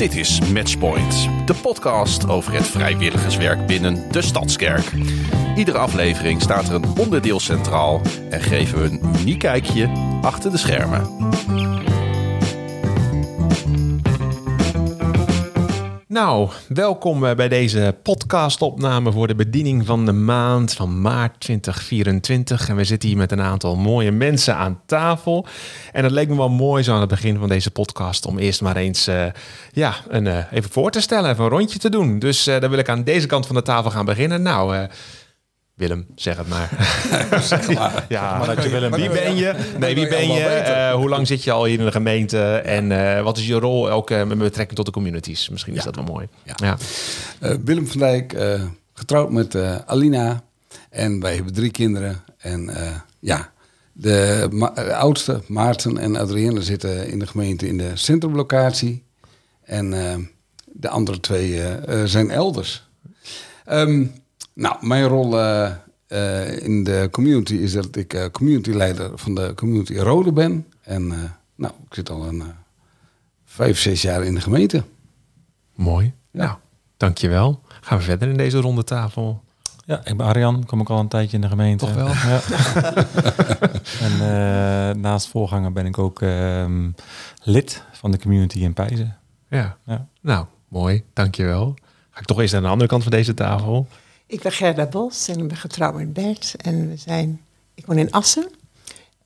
Dit is Matchpoint, de podcast over het vrijwilligerswerk binnen de Stadskerk. Iedere aflevering staat er een onderdeel centraal en geven we een uniek kijkje achter de schermen. Nou, welkom eh, bij deze podcastopname voor de bediening van de maand van maart 2024. En we zitten hier met een aantal mooie mensen aan tafel. En het leek me wel mooi zo aan het begin van deze podcast om eerst maar eens uh, ja, een, uh, even voor te stellen, even een rondje te doen. Dus dan wil ik aan deze kant van de tafel gaan beginnen. Nou, Willem, zeg het maar. zeg maar. ja, maar dat je Willem, wie ben je? Nee, wie ben je? Uh, hoe lang zit je al hier in de gemeente? En uh, wat is je rol ook uh, met betrekking tot de communities? Misschien is ja. dat wel mooi. Ja. ja. Willem van Dijk, getrouwd met Alina. En wij hebben drie kinderen. En ja, de, ma de, oudste, Maarten en Adrienne, zitten in de gemeente in de centrumlocatie. En de andere twee zijn elders. Um, nou, mijn rol uh, uh, in de community is dat ik uh, communityleider van de community Rode ben. En nou, ik zit al een vijf, zes jaar in de gemeente. Mooi. Ja. Nou, dankjewel. Gaan we verder in deze ronde tafel. Ja, ik ben Arjan, kom ik al een tijdje in de gemeente. Toch wel? Ja. en naast voorganger ben ik ook um, lid van de community in Pijzen. Ja. ja. Nou, mooi. Dankjewel. Ga ik toch eens naar de andere kant van deze tafel. Ik ben Gerda Bos en ik ben getrouwd met Bert. En we zijn, ik woon in Assen.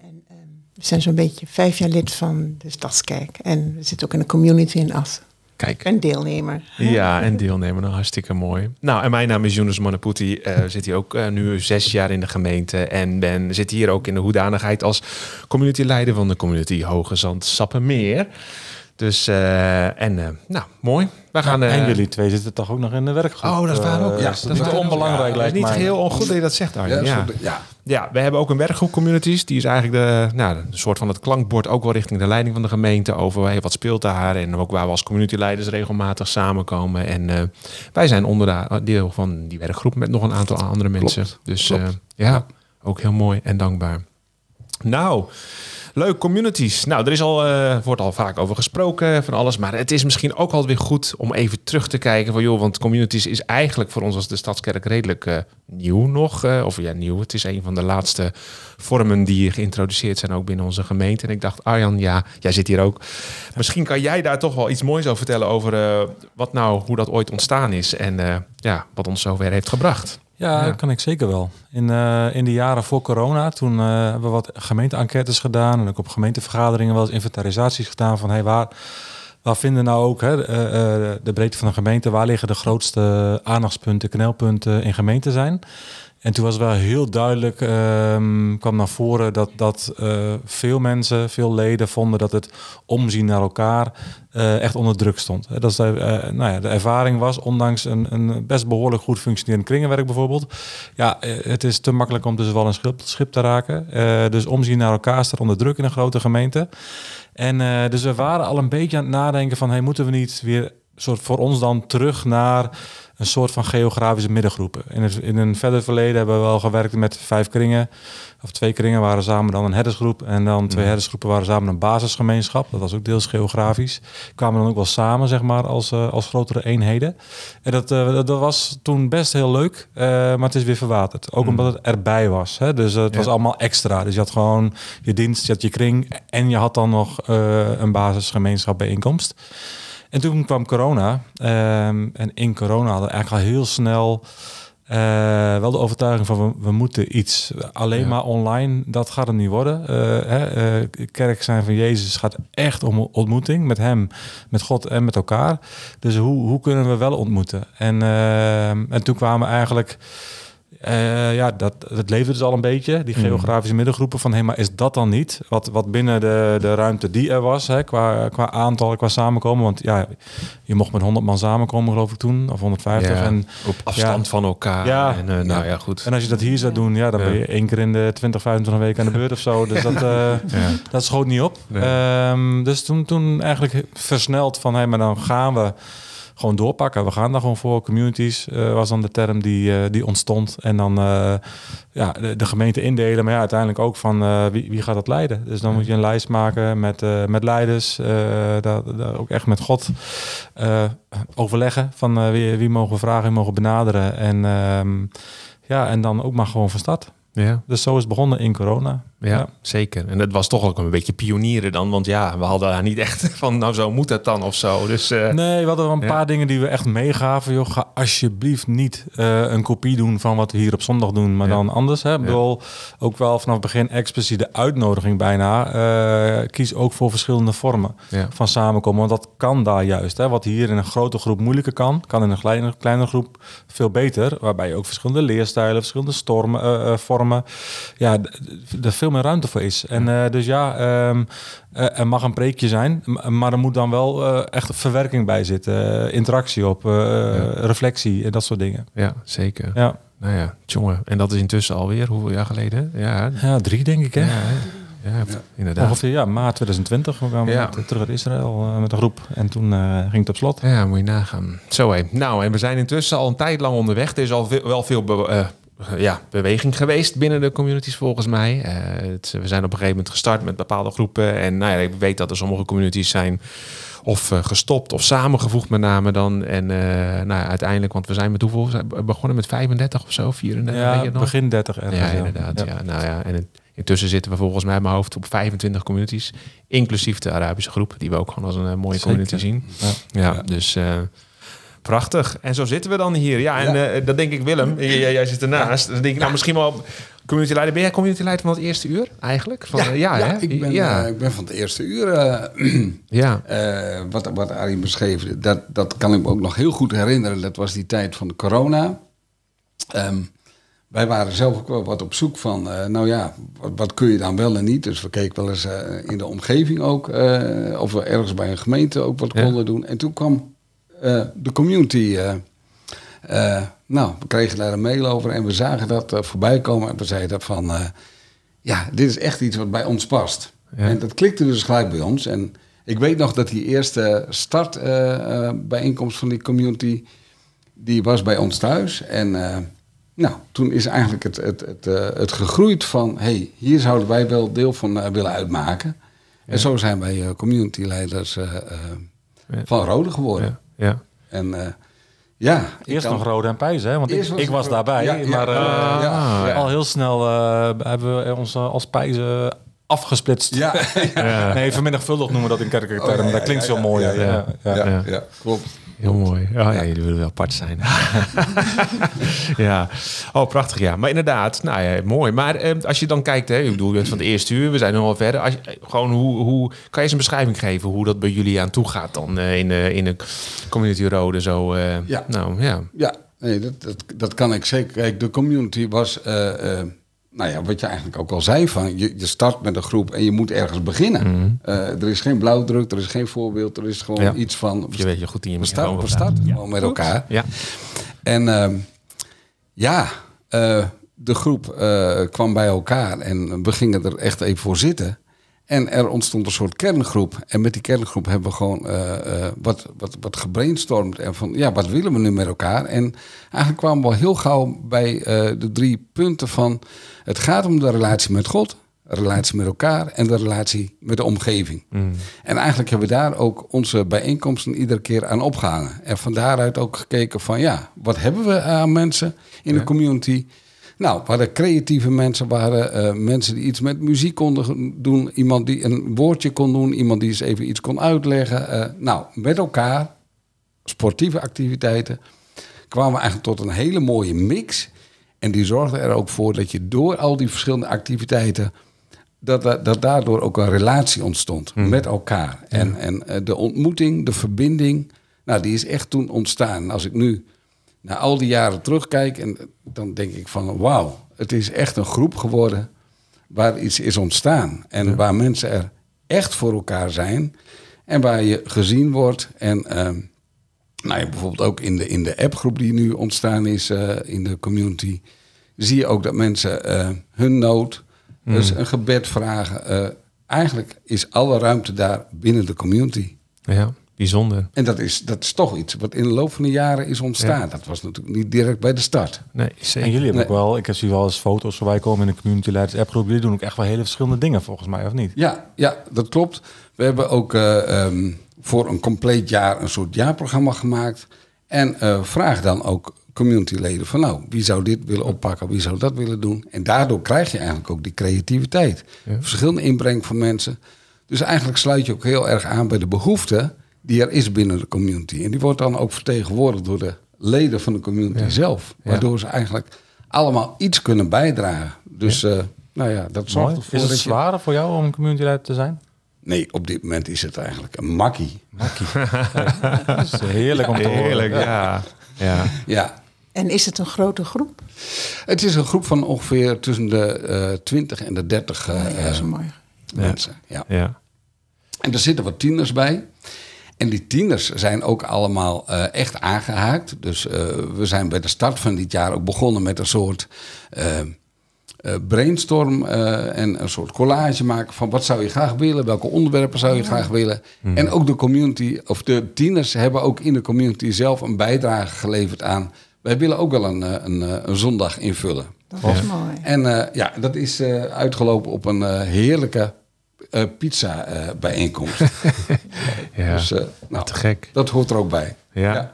En um, we zijn zo'n beetje vijf jaar lid van de Stadskerk. En we zitten ook in de community in Assen. Kijk. En deelnemer. Ja, en deelnemer. Nou, hartstikke mooi. Nou, en mijn naam is Jonas Manaputi. Uh, zit hier ook uh, nu zes jaar in de gemeente. En ben, zit hier ook in de hoedanigheid als communityleider van de community Hoge Zand Sappemeer. Dus, uh, en uh, nou, mooi. We gaan, en uh, jullie twee zitten toch ook nog in de werkgroep? Oh, dat is waar ook. Ja, dat is niet onbelangrijk ja, lijkt niet mij. heel ongoed dat je dat zegt, Arjen. Ja, ja. ja, we hebben ook een werkgroep communities. Die is eigenlijk de, nou, een soort van het klankbord ook wel richting de leiding van de gemeente. Over hey, wat speelt daar en ook waar we als communityleiders regelmatig samenkomen. En wij zijn onderdeel van die werkgroep met nog een aantal andere mensen. Klopt. Dus Klopt. ja, ook heel mooi en dankbaar. Nou... Leuk, communities. Nou, er is al, uh, wordt al vaak over gesproken van alles. Maar het is misschien ook wel weer goed om even terug te kijken van joh, want communities is eigenlijk voor ons als de Stadskerk redelijk uh, nieuw nog. Of ja, nieuw. Het is een van de laatste vormen die geïntroduceerd zijn ook binnen onze gemeente. En ik dacht, Arjan, ja, jij zit hier ook. Misschien kan jij daar toch wel iets moois over vertellen over wat nou, hoe dat ooit ontstaan is en ja, wat ons zover heeft gebracht. Ja, ja, kan ik zeker wel. In, uh, in de jaren voor corona, toen uh, hebben we wat gemeente-enquêtes gedaan en ook op gemeentevergaderingen wel eens inventarisaties gedaan van hey, waar, waar vinden nou ook hè, de breedte van de gemeente, waar liggen de grootste aandachtspunten, knelpunten in gemeente zijn. En toen was wel heel duidelijk, um, kwam naar voren dat, dat uh, veel mensen, veel leden vonden dat het omzien naar elkaar uh, echt onder druk stond. Dat de, uh, nou ja, de ervaring was, ondanks een, een best behoorlijk goed functionerend kringenwerk bijvoorbeeld. Ja, het is te makkelijk om dus wel een schip, schip te raken. dus omzien naar elkaar staat onder druk in een grote gemeente. En dus we waren al een beetje aan het nadenken van, hey, moeten we niet weer soort voor ons dan terug naar een soort van geografische middengroepen. In, het, in een verder verleden hebben we wel gewerkt met vijf kringen. Of twee kringen waren samen dan een herdersgroep. En dan twee herdersgroepen waren samen een basisgemeenschap. Dat was ook deels geografisch. Kwamen dan ook wel samen, zeg maar, als, uh, als grotere eenheden. En dat, uh, dat, dat, was toen best heel leuk. Uh, maar het is weer verwaterd. Ook omdat het erbij was. Hè? Dus het ja. was allemaal extra. Dus je had gewoon je dienst, je had je kring. En je had dan nog een basisgemeenschap bijeenkomst. En toen kwam corona. Um, en in corona hadden we eigenlijk al heel snel uh, wel de overtuiging van we, we moeten iets. Alleen ja. maar online, dat gaat het niet worden. Uh, hè, uh, kerk zijn van Jezus gaat echt om ontmoeting met hem, met God en met elkaar. Dus hoe, hoe kunnen we wel ontmoeten? En, ehm, en toen kwamen eigenlijk... Uh, ja, dat, dat leefde dus al een beetje, die geografische mm. middengroepen. Van hé, hey, maar is dat dan niet wat, wat binnen de, de ruimte die er was, hè, qua, qua aantal, qua samenkomen? Want ja, je mocht met 100 man samenkomen, geloof ik toen, of 150. Ja, en, op afstand ja, van elkaar. Ja, en, uh, nou ja, goed. En als je dat hier zou doen, ja, dan ben je één keer in de 20, 25 weken aan de beurt of zo. Dus dat, uh, dat schoot niet op. Um, dus toen, toen eigenlijk versneld van hé, hey, maar dan gaan we gewoon doorpakken. We gaan daar gewoon voor. Communities eh, was dan de term die, eh, die ontstond. En dan eh, ja, de, de gemeente indelen. Maar ja, uiteindelijk ook van wie, wie gaat dat leiden. Dus dan moet je een lijst maken met, met leiders. daar, daar ook echt met God overleggen. Van wie, wie mogen we vragen, wie mogen we benaderen. En, ehm, ja, en dan ook maar gewoon van start. Ja. Dus zo is het begonnen in corona. Ja, zeker. En dat was toch ook een beetje pionieren dan. Want ja, we hadden daar niet echt van, nou zo moet het dan of zo. Dus eh, Nee, we hadden wel een Ja. paar dingen die we echt meegaven. Joh, ga alsjeblieft niet eh, een kopie doen van wat we hier op zondag doen, maar Ja. dan anders. Hè? Ik bedoel, ook wel vanaf het begin expliciete uitnodiging bijna. eh, kies ook voor verschillende vormen van samenkomen. Want dat kan daar juist. Hè? Wat hier in een grote groep moeilijker kan, kan in een kleine, kleine groep veel beter. Waarbij je ook verschillende leerstijlen, verschillende stormen, eh, vormen, ja, er veel meer ruimte voor is. En eh, dus ja, eh, er mag een preekje zijn, maar er moet dan wel eh, echt verwerking bij zitten. interactie op, reflectie en dat soort dingen. ja, zeker. Ja. Nou ja, jongen. En dat is intussen alweer, hoeveel jaar geleden? Ja, ja, drie denk ik hè. ja, hè? ja, inderdaad. Ongeveer ja, maart 2020. We kwamen Ja. terug uit Israël met een groep. En toen ging het op slot. Ja, moet je nagaan. Zo hé. Nou, en we zijn intussen al een tijd lang onderweg. Er is al veel, wel veel be- ja, beweging geweest binnen de communities volgens mij. Eh, het- we zijn op een gegeven moment gestart met bepaalde groepen. En nou ja, ik weet dat er sommige communities zijn of eh, gestopt of samengevoegd met name dan. En eh, nou ja, uiteindelijk, want we zijn met hoeveel? We begonnen met 35 of zo, 34. weet je Ja, begin 30 ergens. Ja, inderdaad. Ja. Nou ja, en het- intussen zitten we volgens mij in mijn hoofd op 25 communities. Inclusief de Arabische groep, die we ook gewoon als een mooie Zeker. community zien. Ja. Ja, dus prachtig. En zo zitten we dan hier. Ja, en Ja. eh, dat denk ik Willem. Jij, jij- zit ernaast. Dan denk ik nou misschien wel community leider. Ben jij community leider van het eerste uur eigenlijk? Van, eh, ja, hè? ik, ben, ja. eh, ik ben van het eerste uur. ja. wat, wat Arie beschreef, dat, dat kan ik me ook nog heel goed herinneren. Dat was die tijd van de corona. Ehm, wij waren zelf ook wel wat op zoek van, nou ja, wat, wat kun je dan wel en niet. Dus we keken wel eens in de omgeving ook, of we ergens bij een gemeente ook wat Ja. konden doen. En toen kwam de community, eh, eh, nou, we kregen daar een mail over en we zagen dat eh, voorbij komen. En we zeiden van, eh, ja, dit is echt iets wat bij ons past. Ja. En dat klikte dus gelijk bij ons. En ik weet nog dat die eerste startbijeenkomst van die community, die was bij ons thuis. En eh, nou, toen is eigenlijk het, het, het, eh, het gegroeid van, hey, hier zouden wij wel deel van eh, willen uitmaken. En zo zijn wij eh, communityleiders eh, eh, Ja. van Rode geworden. Ja. En eh, ja, Eerst kan- nog Rode en Pijs, hè? Want ik, was ik was daarbij. Ja, maar eh, ja, ja, ja. al heel snel eh, hebben we ons als Pijzen afgesplitst. Ja, Nee, vermenigvuldigd noemen we dat in kerkelijke termen. Oh, ja, dat klinkt ja, zo mooi. ja, ja. Ja, ja. ja, Ja. ja, klopt. Heel mooi. Oh, ja, jullie willen wel apart zijn. ja. Oh, prachtig, ja. Maar inderdaad, nou ja, mooi. Maar eh, als je dan kijkt, hè, ik bedoel, je bent van het eerste uur, we zijn nu al verder. Als je, eh, gewoon, hoe, hoe, kan je eens een beschrijving geven hoe dat bij jullie aan toe gaat dan eh, in, de, in de community rode zo? eh, Ja. Nou, ja. Ja, nee, dat, dat, dat kan ik zeker. Kijk, de community was, eh, eh, nou ja, wat je eigenlijk ook al zei, van je, je start met een groep en je moet ergens beginnen. Eh, er is geen blauwdruk, er is geen voorbeeld, er is gewoon Ja. iets van, Je weet je goed in je we, start, we starten Ja. gewoon met elkaar. Ja. En ehm, ja, eh, de groep eh, kwam bij elkaar en we gingen er echt even voor zitten. En er ontstond een soort kerngroep. En met die kerngroep hebben we gewoon eh, eh, wat, wat, wat gebrainstormd. En van, ja, wat willen we nu met elkaar? En eigenlijk kwamen we al heel gauw bij eh, de drie punten van... het gaat om de relatie met God, de relatie met elkaar... en de relatie met de omgeving. En eigenlijk hebben we daar ook onze bijeenkomsten iedere keer aan opgehangen. En van daaruit ook gekeken van ja, wat hebben we aan mensen in de community? Nou, we hadden creatieve mensen, we hadden eh, mensen die iets met muziek konden doen, iemand die een woordje kon doen, iemand die eens even iets kon uitleggen. Eh, nou, met elkaar, sportieve activiteiten, kwamen we eigenlijk tot een hele mooie mix. En die zorgde er ook voor dat je door al die verschillende activiteiten dat, dat, daardoor ook een relatie ontstond met elkaar. En, en eh, de ontmoeting, de verbinding, nou, die is echt toen ontstaan. Als ik nu naar al die jaren terugkijk, en dan denk ik van wauw, het is echt een groep geworden waar iets is ontstaan. En waar mensen er echt voor elkaar zijn. En waar je gezien wordt. En ehm, nou ja, bijvoorbeeld ook in de, in de appgroep die nu ontstaan is eh, in de community. Zie je ook dat mensen eh, hun nood, dus een gebed vragen. Eh, eigenlijk is alle ruimte daar binnen de community. Ja. Bijzonder. En dat is, dat is toch iets wat in de loop van de jaren is ontstaan. Ja. Dat was natuurlijk niet direct bij de start. Nee, En zeker. jullie hebben Nee. ook wel, ik zie wel eens foto's voorbij komen in de community leiders appgroep. Jullie doen ook echt wel hele verschillende dingen volgens mij, of niet? Ja, ja, dat klopt. We hebben ook eh, ehm, voor een compleet jaar een soort jaarprogramma gemaakt. En eh, vraag dan ook communityleden van nou, wie zou dit willen oppakken, wie zou dat willen doen. En daardoor krijg je eigenlijk ook die creativiteit. Verschillende inbreng van mensen. Dus eigenlijk sluit je ook heel erg aan bij de behoefte die er is binnen de community. En die wordt dan ook vertegenwoordigd door de leden van de community zelf. Waardoor ze eigenlijk allemaal iets kunnen bijdragen. Dus eh, nou ja, dat zorgt Mooi. ervoor Is het dat je... zwaarder voor jou om community leider te zijn? Nee, op dit moment is het eigenlijk een makkie. Dat is heerlijk om te horen. Heerlijk, ja. ja. Ja, En is het een grote groep? het is een groep van ongeveer tussen de eh 20 en de 30 eh, ja, dat is mooi. mensen. Ja. ja. En er zitten wat tieners bij. En die tieners zijn ook allemaal eh, echt aangehaakt. Dus eh, we zijn bij de start van dit jaar ook begonnen met een soort eh, brainstorm en een soort collage maken van wat zou je graag willen, welke onderwerpen zou je graag willen. En ook de community, of de tieners hebben ook in de community zelf een bijdrage geleverd aan. Wij willen ook wel een, een, een zondag invullen. Dat is mooi. En ja, dat is uitgelopen op een heerlijke eh, pizza eh, bijeenkomst. ja. Dus eh, nou, te gek. dat hoort er ook bij. Ja.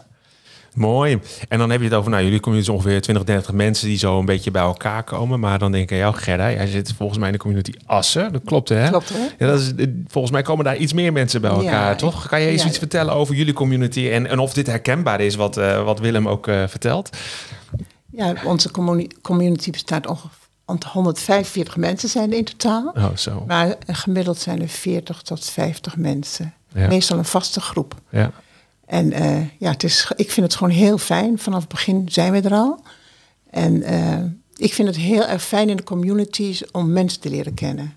Mooi. En dan heb je het over, nou, jullie community is ongeveer 20, 30 mensen die zo een beetje bij elkaar komen. Maar dan denk ik aan jou, Gerda, jij zit volgens mij in de community Assen. Dat klopt, hè? Klopt, hè? Ja, dat is, volgens mij komen daar iets meer mensen bij elkaar, Ja, toch? Kan je eens ja. iets vertellen over jullie community en, en of dit herkenbaar is, wat, eh, wat Willem ook eh, vertelt? Ja, onze communi- community bestaat ongeveer 145 mensen zijn er in totaal. Oh, zo. Maar gemiddeld zijn er 40 tot 50 mensen. Ja. Meestal een vaste groep. Ja. En eh, ja, het is, ik vind het gewoon heel fijn. Vanaf het begin zijn we er al. En eh, ik vind het heel erg fijn in de communities om mensen te leren kennen.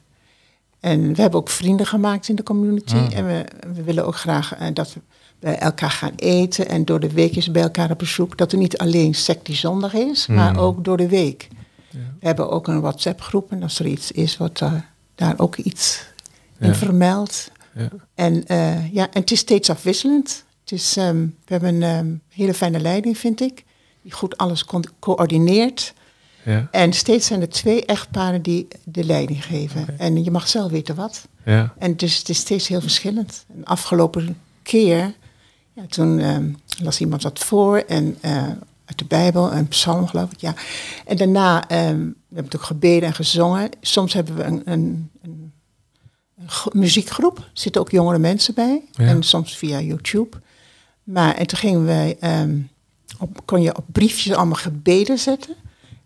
En we hebben ook vrienden gemaakt in de community. En we, we willen ook graag eh, dat we bij elkaar gaan eten. En door de week is bij elkaar op bezoek. Dat er niet alleen sect die zondag is, maar ook door de week. We hebben ook een WhatsApp groep. En als er iets is, wordt daar, daar ook iets in Ja. vermeld. Ja. En, eh, ja, en het is steeds afwisselend. Het is, ehm, we hebben een ehm, hele fijne leiding, vind ik. Die goed alles co- coördineert. Ja. En steeds zijn er twee echtparen die de leiding geven. En je mag zelf weten wat. Ja. En dus het is steeds heel verschillend. En afgelopen keer, ja, toen ehm, las iemand wat voor en eh, uit de Bijbel, een psalm geloof ik, ja. En daarna, ehm, we hebben natuurlijk gebeden en gezongen. Soms hebben we een, een, een, een gro- muziekgroep, er zitten ook jongere mensen bij. Ja. En soms via YouTube. Maar en toen gingen wij, ehm, op, kon je op briefjes allemaal gebeden zetten.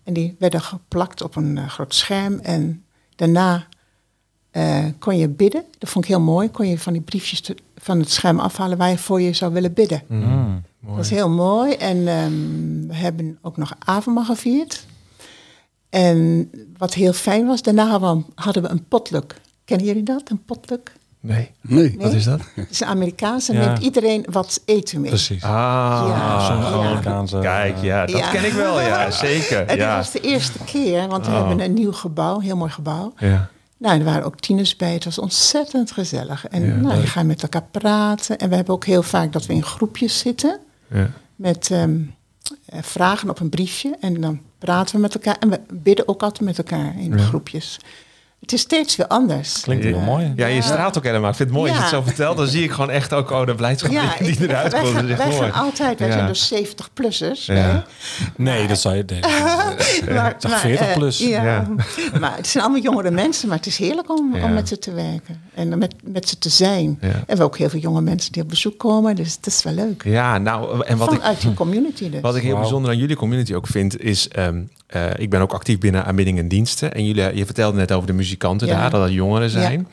En die werden geplakt op een eh, groot scherm. En daarna eh, kon je bidden. Dat vond ik heel mooi. Kon je van die briefjes te- van het scherm afhalen waar je voor je zou willen bidden. Mm. Dat is heel mooi. En ehm, we hebben ook nog avondmaal gevierd. En wat heel fijn was, daarna hadden we een, hadden we een potluck. Kennen jullie dat, een potluck? Nee. Nee. Wat is dat? Het is een Amerikaans en Ja. neemt iedereen wat eten mee. Precies. Ah, Ja. Ja. Amerikaanse... Kijk, ja, dat Ja. ken ik wel, ja, zeker. En dit Ja. was de eerste keer, want we Oh. hebben een nieuw gebouw, een heel mooi gebouw. Ja. Nou, er waren ook tieners bij. Het was ontzettend gezellig. En Ja, nou, je gaat met elkaar praten. En we hebben ook heel vaak dat we in groepjes zitten. Ja. Met ehm, eh, vragen op een briefje. En dan praten we met elkaar. En we bidden ook altijd met elkaar in Ja. groepjes. Het is steeds weer anders. Klinkt heel Ja. mooi. Ja, je straalt ook helemaal. Ik vind het mooi als je het Ja. zo vertelt. Dan zie ik gewoon echt ook oh, de blijdschap die, die ik- eruit wij komt. gaan, wij mooi. gaan altijd, wij Ja. zijn dus 70-plussers. Ja. Nee, dat zou je... Nee. maar, Zeg 40 eh, plus. ja. Ja. maar het zijn allemaal jongere mensen, maar het is heerlijk om, Ja. om met ze te werken. En met, met ze te zijn. Ja. En we hebben ook heel veel jonge mensen die op bezoek komen, dus het is wel leuk. Ja, nou, en wat ik, Vanuit die community dus. Wat ik heel bijzonder aan jullie community ook vind, is... eh, ik ben ook actief binnen aanbidding en diensten. En jullie, je vertelde net over de muzikanten Ja. daar, dat dat jongeren zijn. Ja.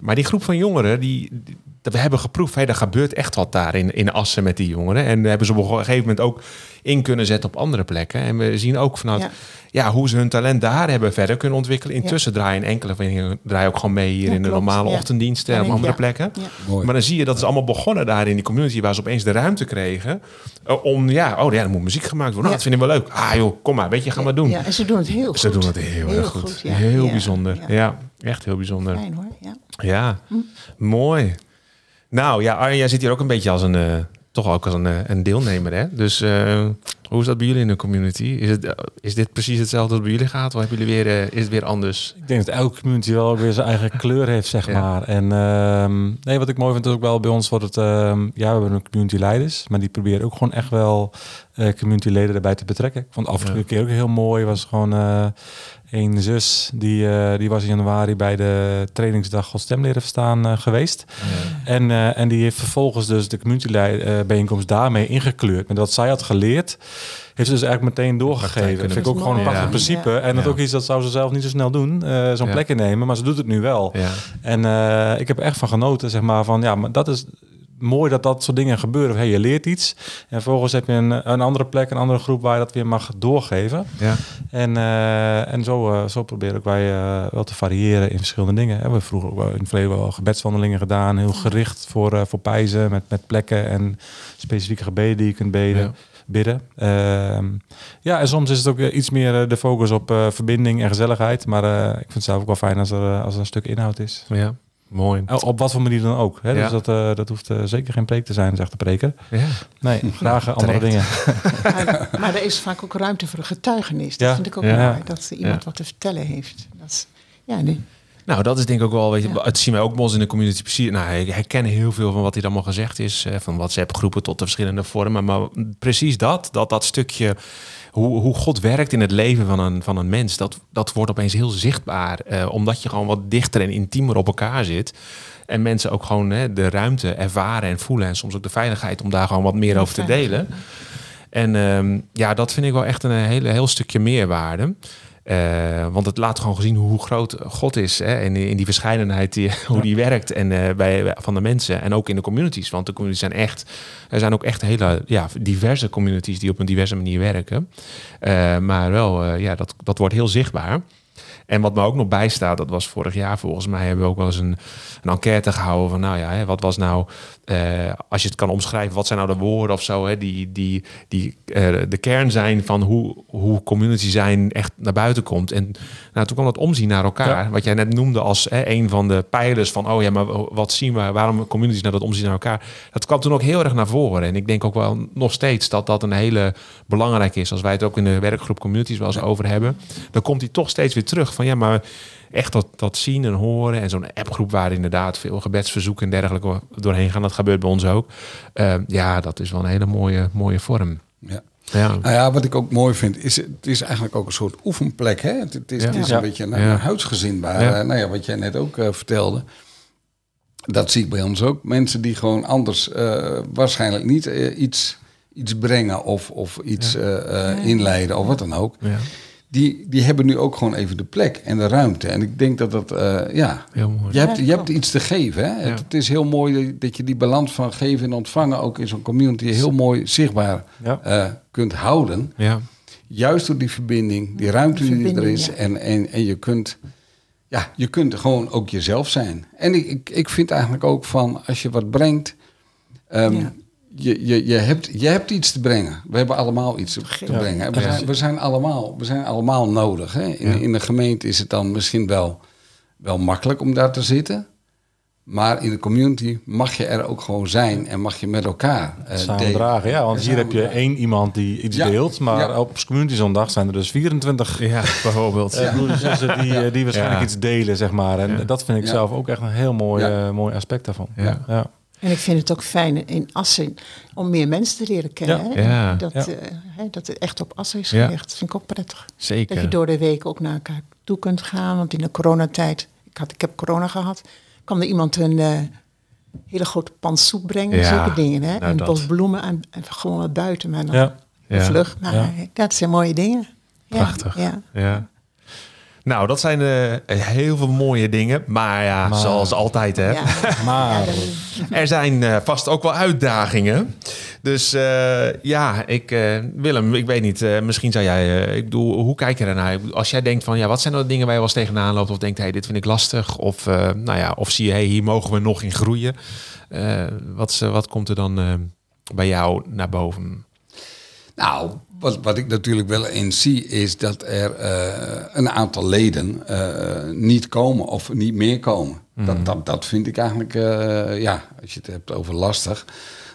Maar die groep van jongeren, die, we hebben geproefd, hey, er gebeurt echt wat daar in, in Assen met die jongeren. En we hebben ze op een gegeven moment ook in kunnen zetten op andere plekken. En we zien ook vanuit Ja. ja. hoe ze hun talent daar hebben verder kunnen ontwikkelen. Intussen draaien enkele van hen draaien ook gewoon mee hier Ja, in de klopt, normale ja. ochtenddiensten en op Ja, andere ja. plekken. Ja. Maar dan zie je dat is allemaal begonnen daar in die community, waar ze opeens de ruimte kregen. eh, om, ja, oh ja, er moet muziek gemaakt worden. Nou, Ja. dat vinden we leuk. Ah joh, kom maar, weet je, ga maar doen. Ja, en ze doen het heel goed. Ze doen het heel, erg goed. ja. Heel Ja, bijzonder. Ja. ja. echt heel bijzonder. Fijn hoor, ja. Ja, Hm. mooi. Nou ja, Arjen, jij zit hier ook een beetje als een, eh, toch ook als een, eh, een deelnemer, hè? Dus eh, hoe is dat bij jullie in de community? Is, het, is dit precies hetzelfde wat bij jullie gaat? Of hebben jullie weer, is het weer anders? Ik denk dat elke community wel weer zijn eigen kleur heeft, zeg Ja. maar. En ehm, nee, wat ik mooi vind is ook wel bij ons wordt het... ehm, ja, we hebben een community leiders, maar die proberen ook gewoon echt wel community leden erbij te betrekken. Ik vond de afgelopen keer ook heel mooi. Was gewoon een zus, die, eh, die was in januari bij de trainingsdag God Stem leren verstaan eh, geweest. En, eh, en die heeft vervolgens dus de community bijeenkomst daarmee ingekleurd. Met wat zij had geleerd, heeft ze dus eigenlijk meteen doorgegeven. Dat vind ik ook gewoon een Ja. prachtig principe. Ja. En dat ook iets dat zou ze zelf niet zo snel doen. Zo'n plek innemen, maar ze doet het nu wel. Ja. En ik heb er echt van genoten, zeg maar, van ja, maar dat is mooi dat dat soort dingen gebeuren. Hey, je leert iets en vervolgens heb je een, een andere plek, een andere groep waar je dat weer mag doorgeven. Ja. En, eh, en zo, eh, zo proberen wij eh, wel te variëren in verschillende dingen. We hebben vroeger ook in het verleden wel gebedswandelingen gedaan, heel gericht voor, voor pijzen met, met plekken en specifieke gebeden die je kunt beden. Ja. Bidden. Ehm, ja, en soms is het ook iets meer de focus op verbinding en gezelligheid. Maar ik vind het zelf ook wel fijn als er, als er een stuk inhoud is. ja. Mooi. Oh, Op wat voor manier dan ook. Hè? Ja. Dus dat, eh, dat hoeft eh, zeker geen preek te zijn, zegt de preker. Ja. Nee, graag andere dingen. Maar, maar er is vaak ook ruimte voor een getuigenis. Dat Ja. vind ik ook Ja. mooi. Dat iemand Ja. wat te vertellen heeft. Dat is, ja, nu. Nou, dat is denk ik ook wel, weet je, Ja. het zien wij ook ons in de community precies. Nou, ik herken heel veel van wat hier allemaal gezegd is, eh, van WhatsApp groepen tot de verschillende vormen. Maar precies dat, dat, dat stukje, hoe, hoe God werkt in het leven van een, van een mens, dat, dat wordt opeens heel zichtbaar. eh, omdat je gewoon wat dichter en intiemer op elkaar zit. En mensen ook gewoon hè, de ruimte ervaren en voelen. En soms ook de veiligheid om daar gewoon wat meer over te delen. En ehm, ja, dat vind ik wel echt een hele, heel stukje meerwaarde. Eh, want het laat gewoon zien hoe groot God is. Hè? En in die verscheidenheid, die, hoe die werkt. En eh, bij, van de mensen. En ook in de communities. Want de communities zijn echt. Er zijn ook echt hele ja, diverse communities die op een diverse manier werken. Eh, maar wel, ja, dat, dat wordt heel zichtbaar. En wat me ook nog bijstaat, dat was vorig jaar volgens mij, hebben we ook wel eens een, een enquête gehouden van, nou ja, hè, wat was nou, eh, als je het kan omschrijven, wat zijn nou de woorden of zo, hè, die, die, die eh, de kern zijn van hoe, hoe community zijn echt naar buiten komt. En nou, toen kwam dat omzien naar elkaar, wat jij net noemde als hè, een van de pijlers van, oh ja, maar wat zien we, waarom communities naar dat omzien naar elkaar, dat kwam toen ook heel erg naar voren. En ik denk ook wel nog steeds dat dat een hele belangrijke is, als wij het ook in de werkgroep communities wel eens over hebben, dan komt hij toch steeds weer terug van, ja, maar echt dat, dat zien en horen en zo'n appgroep waar inderdaad veel gebedsverzoeken en dergelijke doorheen gaan, dat gebeurt bij ons ook. Eh, ja, dat is wel een hele mooie, mooie vorm. Ja. Ja. Nou ja, wat ik ook mooi vind, is het is eigenlijk ook een soort oefenplek. Hè? Het, het is, het Ja. is Ja. een beetje een, een huisgezin waar, Ja. eh, nou ja, wat jij net ook eh, vertelde. Dat zie ik bij ons ook. Mensen die gewoon anders eh, waarschijnlijk niet iets, iets brengen of, of iets eh, eh, inleiden of wat dan ook. Die, die hebben nu ook gewoon even de plek en de ruimte. En ik denk dat dat, eh, ja, heel mooi. je hebt, je hebt iets te geven. Hè? Ja. Het, het is heel mooi dat- je die balans van geven en ontvangen ook in zo'n community heel mooi zichtbaar Ja. eh, kunt houden. Ja, Juist door die verbinding, die ruimte Die die er is. ja. En, en, en je kunt, ja, je kunt gewoon ook jezelf zijn. En ik, ik, ik vind eigenlijk ook van als je wat brengt. ehm, Ja. Je, je, je, hebt, je hebt iets te brengen. We hebben allemaal iets te, te Ja. brengen. We, zijn, we, zijn allemaal, we zijn allemaal nodig. Hè? In, Ja. in de gemeente is het dan misschien wel, wel makkelijk om daar te zitten. Maar in de community mag je er ook gewoon zijn en mag je met elkaar eh, Samen dragen, ja. Want hier heb je één iemand die iets Ja. deelt. Maar Ja. op community zondag zijn er dus 24 ja bijvoorbeeld. broeders en zussen die, eh, die waarschijnlijk Ja. iets delen, zeg maar. En Ja. dat vind ik Ja. zelf ook echt een heel mooi, Ja. eh, mooi aspect daarvan. Ja. En ik vind het ook fijn in Assen om meer mensen te leren kennen. Ja. Hè? Ja. Dat, Ja. eh, hè, dat het echt op Assen is. Dat vind ik ook prettig. Zeker. Dat je door de week ook naar elkaar toe kunt gaan. Want in de coronatijd, ik, had, ik heb corona gehad, kwam er iemand een eh, hele grote pan soep brengen. Ja, Zulke dingen. Hè? nou en dat. bos bloemen en, en gewoon wat buiten. Maar dan Ja. Ja. vlug. Maar Ja. eh, dat zijn mooie dingen. Ja, Prachtig. Ja. Nou, dat zijn eh, heel veel mooie dingen. Maar ja, Maar- zoals altijd hè. Ja. Maar Er zijn eh, vast ook wel uitdagingen. Dus eh, ja, ik, eh, Willem, ik weet niet. eh, misschien zou jij. eh, ik bedoel, hoe kijk je daarnaar? Als jij denkt van ja, wat zijn nou de dingen waar je wel eens tegenaan loopt? Of denkt, hey, dit vind ik lastig. Of, eh, nou ja, of zie je, hey, hier mogen we nog in groeien. Eh, wat, wat komt er dan bij jou naar boven? Nou, wat, wat ik natuurlijk wel eens zie is dat er eh, een aantal leden eh, niet komen of niet meer komen. Dat, dat, dat vind ik eigenlijk, eh, ja, als je het hebt over lastig,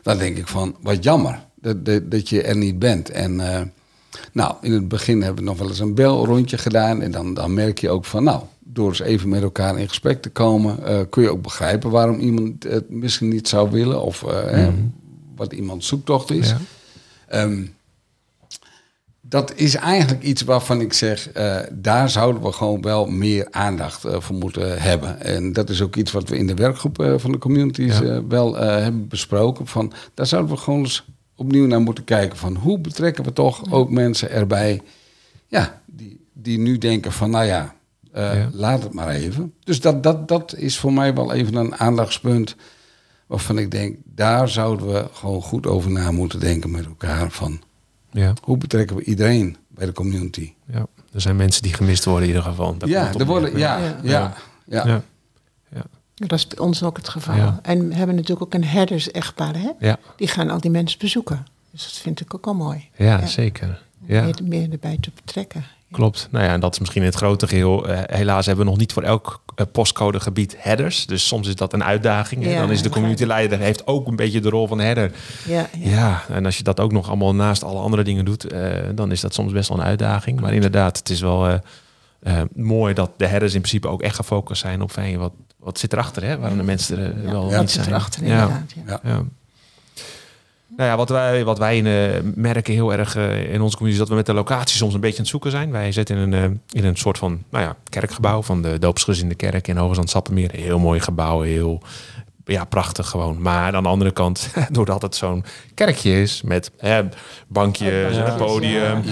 dan denk ik van, wat jammer dat, dat, dat je er niet bent. En nou, in het begin hebben we nog wel eens een belrondje gedaan en dan, dan merk je ook van, nou, door eens even met elkaar in gesprek te komen, kun je ook begrijpen waarom iemand het misschien niet zou willen of hè, wat iemands zoektocht is. Ja. Ehm, dat is eigenlijk iets waarvan ik zeg, eh, daar zouden we gewoon wel meer aandacht eh, voor moeten hebben. En dat is ook iets wat we in de werkgroep eh, van de communities Ja. wel hebben besproken. Van, daar zouden we gewoon eens opnieuw naar moeten kijken. Van hoe betrekken we toch ook mensen erbij ja, die, die nu denken van, nou ja, Ja. laat het maar even. Dus dat, dat, dat is voor mij wel even een aandachtspunt waarvan ik denk, daar zouden we gewoon goed over na moeten denken met elkaar. Van Ja, hoe betrekken we iedereen bij de community? ja. Er zijn mensen die gemist worden in ieder geval. Daar ja, er worden, ja, ja, ja, Ja. ja. Ja. Dat is bij ons ook het geval. Ja. En we hebben natuurlijk ook een herders-echtpaar, hè? Ja. Die gaan al die mensen bezoeken. Dus dat vind ik ook al mooi. Ja, zeker. Ja. Meer, meer erbij te betrekken. Klopt. Nou ja, en dat is misschien in het grote geheel. eh, helaas hebben we nog niet voor elk eh, postcodegebied headers. Dus soms is dat een uitdaging. En dan is de begrijp community leider heeft ook een beetje de rol van header. Ja, ja. Ja, en als je dat ook nog allemaal naast alle andere dingen doet, eh, dan is dat soms best wel een uitdaging. Maar inderdaad, het is wel mooi dat de headers in principe ook echt gefocust zijn op fijn. Wat, wat zit erachter, hè? Waarom de mensen er wel niet zijn. erachter ja. Ja. Nou ja, wat wij, wat wij eh, merken heel erg eh, in onze community is dat we met de locatie soms een beetje aan het zoeken zijn. Wij zitten in een, eh, in een soort van nou ja, kerkgebouw van de doopsgezinde kerk in Hoogezand Sappemeer. Heel mooi gebouw, heel ja, prachtig gewoon. Maar aan de andere kant, doordat het zo'n kerkje is met hè, bankjes, Ja. een podium. Eh,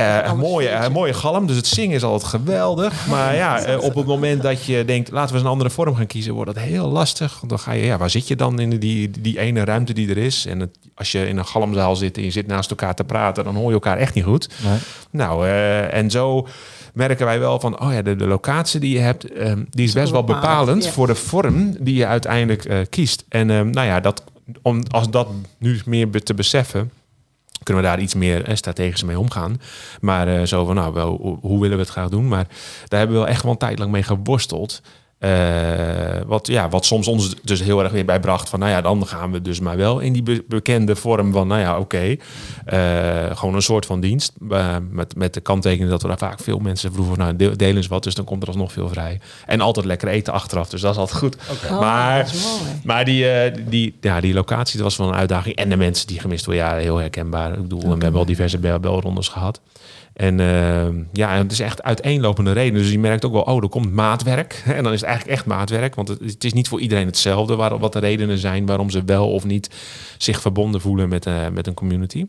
een, Alles mooie, een mooie galm, dus het zingen is altijd geweldig. Maar ja, eh, op het moment dat je denkt, laten we eens een andere vorm gaan kiezen, wordt dat heel lastig. Want dan ga je, ja, waar zit je dan in die, die ene ruimte die er is? En het, als je in een galmzaal zit en je zit naast elkaar te praten, dan hoor je elkaar echt niet goed. Nee. Nou, eh, en zo merken wij wel van, oh ja, de, de locatie die je hebt, eh, die is best wel bepalend, ja. voor de vorm die je uiteindelijk eh, kiest. En eh, nou ja, dat, om, als dat nu meer te beseffen, kunnen we daar iets meer eh, strategisch mee omgaan. Maar eh, zo van, nou, wel, hoe, hoe willen we het graag doen? Maar daar hebben we wel echt wel een tijd lang mee geworsteld. Eh, wat, ja, wat soms ons dus heel erg weer bijbracht van, nou ja, dan gaan we dus maar wel in die be- bekende vorm van, nou ja, oké, eh, gewoon een soort van dienst. eh, met, met de kanttekening dat we daar vaak veel mensen vroegen, nou, deel, deel eens wat, dus dan komt er alsnog veel vrij. En altijd lekker eten achteraf, dus dat is altijd goed. Oh, maar maar die, eh, die, ja, die locatie dat was wel een uitdaging. En de mensen die gemist worden, ja, heel herkenbaar. Ik bedoel, we hebben al diverse bel belrondes gehad. En eh, ja, het is echt uiteenlopende redenen. Dus je merkt ook wel, oh, er komt maatwerk. En dan is het eigenlijk echt maatwerk. Want het, is niet voor iedereen hetzelfde waar, wat de redenen zijn waarom ze wel of niet zich verbonden voelen met, eh, met een community.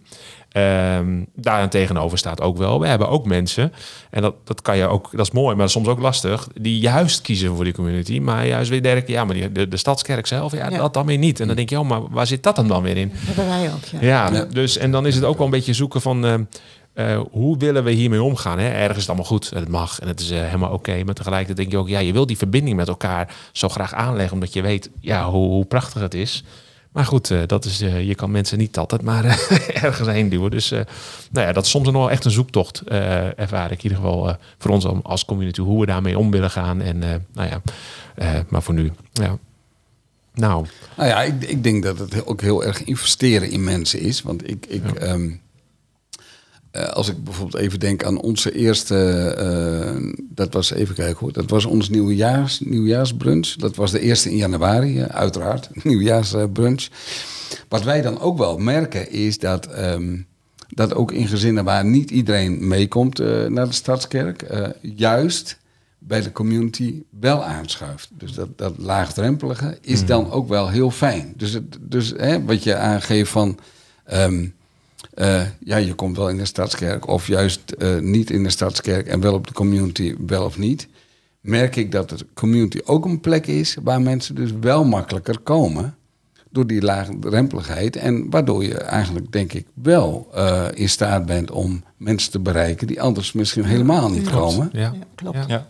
Ehm daaraan tegenover staat ook wel, we hebben ook mensen, en dat, dat kan je ook, dat is mooi, maar soms ook lastig, die juist kiezen voor die community, maar juist weer denken, ja, maar die, de, de stadskerk zelf, ja, Ja. dat dan weer niet. En dan denk je, oh, maar waar zit dat hem dan weer in? Dat hebben wij ook, ja. Ja, Ja. dus en dan is het ook wel een beetje zoeken van eh, eh, hoe willen we hiermee omgaan? Hè? Ergens is het allemaal goed, en het mag en het is eh, helemaal oké. Maar tegelijkertijd denk je ook, ja, je wil die verbinding met elkaar zo graag aanleggen, omdat je weet ja, hoe, hoe prachtig het is. Maar goed, eh, dat is, je kan mensen niet altijd maar ergens heen duwen. Dus nou ja, dat is soms nog wel echt een zoektocht, ervaar ik in ieder geval voor ons als- community, hoe we daarmee om willen gaan. En nou ja, maar voor nu, ja. Nou, Nou ja, ik, ik denk dat het ook heel erg investeren in mensen is. Want ik, ik ehm, eh, als ik bijvoorbeeld even denk aan onze eerste, eh, dat was even kijken hoor, dat was ons nieuwjaars, nieuwjaarsbrunch. Dat was de eerste in januari, eh, uiteraard, nieuwjaarsbrunch. Wat wij dan ook wel merken is dat, ehm, dat ook in gezinnen waar niet iedereen meekomt eh, naar de stadskerk, eh, juist bij de community wel aanschuift. Dus dat, dat laagdrempelige is dan ook wel heel fijn. Dus, het, dus hè, wat je aangeeft van... ehm, eh, ja, je komt wel in de stadskerk of juist eh, niet in de stadskerk en wel op de community, wel of niet. Merk ik dat de community ook een plek is waar mensen dus wel makkelijker komen door die laagdrempeligheid. En waardoor je eigenlijk, denk ik, wel eh, in staat bent om mensen te bereiken die anders misschien helemaal niet komen. ja. Ja, klopt. Ja.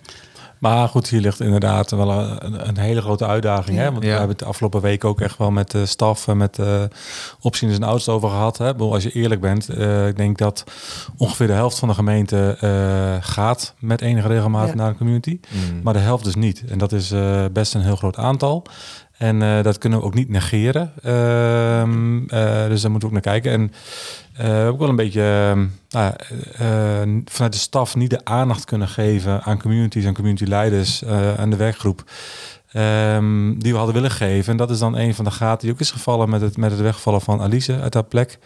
Maar goed, hier ligt inderdaad wel een, een hele grote uitdaging. Hè? Want Ja. we hebben het de afgelopen week ook echt wel met de staf en met de opzieners en oudsten over gehad. Hè? Als je eerlijk bent, eh, ik denk dat ongeveer de helft van de gemeente eh, gaat met enige regelmaat Ja. naar een community. Mm. Maar de helft dus niet. En dat is eh, best een heel groot aantal. En eh, dat kunnen we ook niet negeren. Ehm, eh, dus daar moeten we ook naar kijken. En eh, ook wel een beetje ehm, nou, vanuit de staf niet de aandacht kunnen geven aan communities en community leiders aan de werkgroep. Ehm, die we hadden willen geven. En dat is dan een van de gaten die ook is gevallen met het, met het wegvallen van Alice uit haar plek.